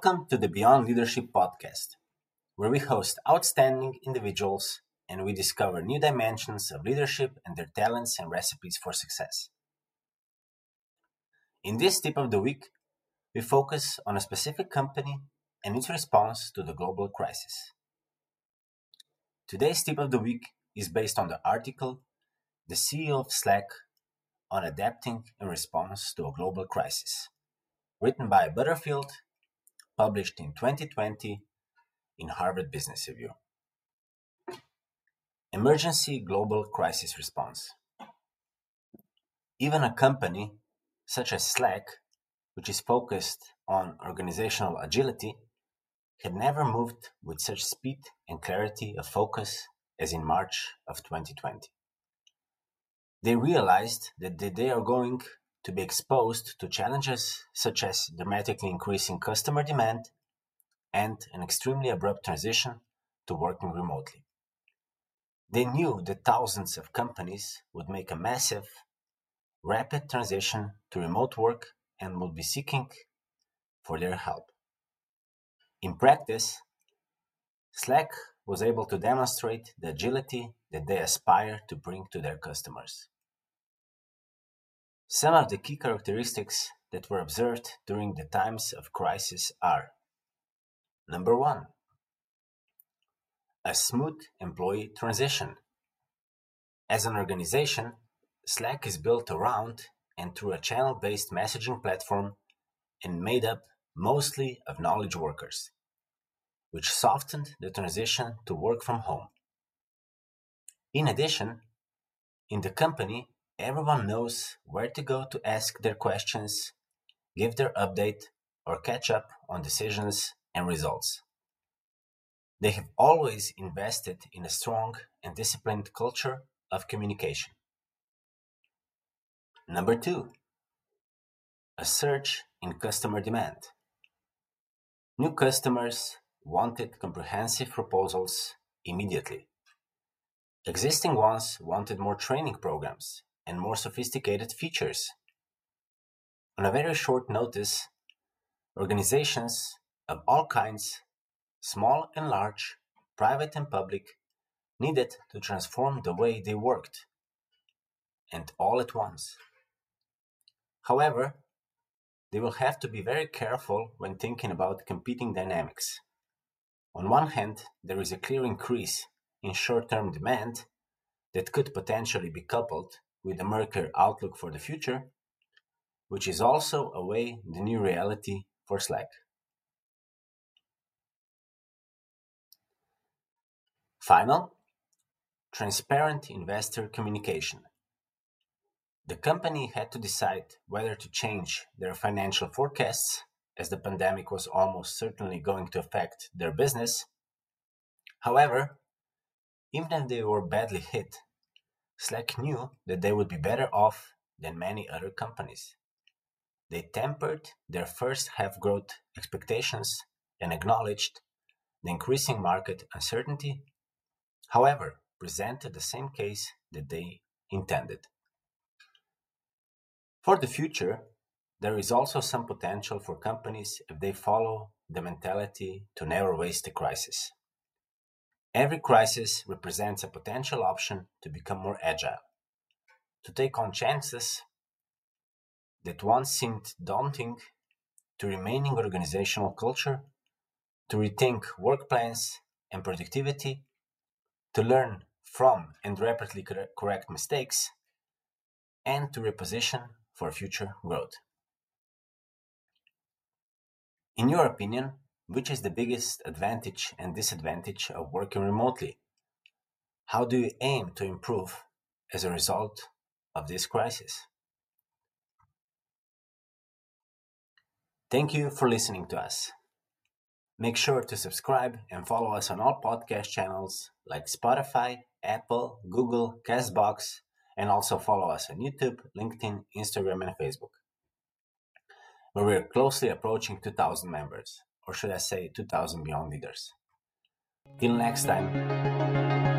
Welcome to the Beyond Leadership podcast, where we host outstanding individuals and we discover new dimensions of leadership and their talents and recipes for success. In this tip of the week, we focus on a specific company and its response to the global crisis. Today's tip of the week is based on the article The CEO of Slack on Adapting in Response to a Global Crisis, written by Butterfield, published in 2020 in Harvard Business Review. Emergency Global Crisis Response. Even a company such as Slack, which is focused on organizational agility, had never moved with such speed and clarity of focus as in March of 2020. They realized that they are going to be exposed to challenges such as dramatically increasing customer demand and an extremely abrupt transition to working remotely. They knew that thousands of companies would make a massive, rapid transition to remote work and would be seeking for their help. In practice, Slack was able to demonstrate the agility that they aspire to bring to their customers. Some of the key characteristics that were observed during the times of crisis are Number one, a smooth employee transition. As an organization, Slack is built around and through a channel based messaging platform and made up mostly of knowledge workers, which softened the transition to work from home. In addition, in the company, everyone knows where to go to ask their questions, give their update, or catch up on decisions and results. They have always invested in a strong and disciplined culture of communication. Number two, a surge in customer demand. New customers wanted comprehensive proposals immediately. Existing ones wanted more training programs and more sophisticated features. On a very short notice, organizations of all kinds small and large, private and public, needed to transform the way they worked, and all at once. However, they will have to be very careful when thinking about competing dynamics. On one hand, there is a clear increase in short term demand that could potentially be coupled with a murkier outlook for the future, which is also a way the new reality for Slack. Final, transparent investor communication. The company had to decide whether to change their financial forecasts, as the pandemic was almost certainly going to affect their business. However, even if they were badly hit, Slack knew that they would be better off than many other companies. They tempered their first half growth expectations and acknowledged the increasing market uncertainty however, presented the same case that they intended. For the future, there is also some potential for companies if they follow the mentality to never waste a crisis. Every crisis represents a potential option to become more agile, to take on chances that once seemed daunting to remaining organizational culture, to rethink work plans and productivity, to learn from and rapidly correct mistakes, and to reposition for future growth. In your opinion, which is the biggest advantage and disadvantage of working remotely? How do you aim to improve as a result of this crisis? Thank you for listening to us. Make sure to subscribe and follow us on all podcast channels like Spotify, Apple, Google, Castbox, and also follow us on YouTube, LinkedIn, Instagram, and Facebook, where we're closely approaching 2,000 members, or should I say 2,000 Beyond Leaders. Till next time.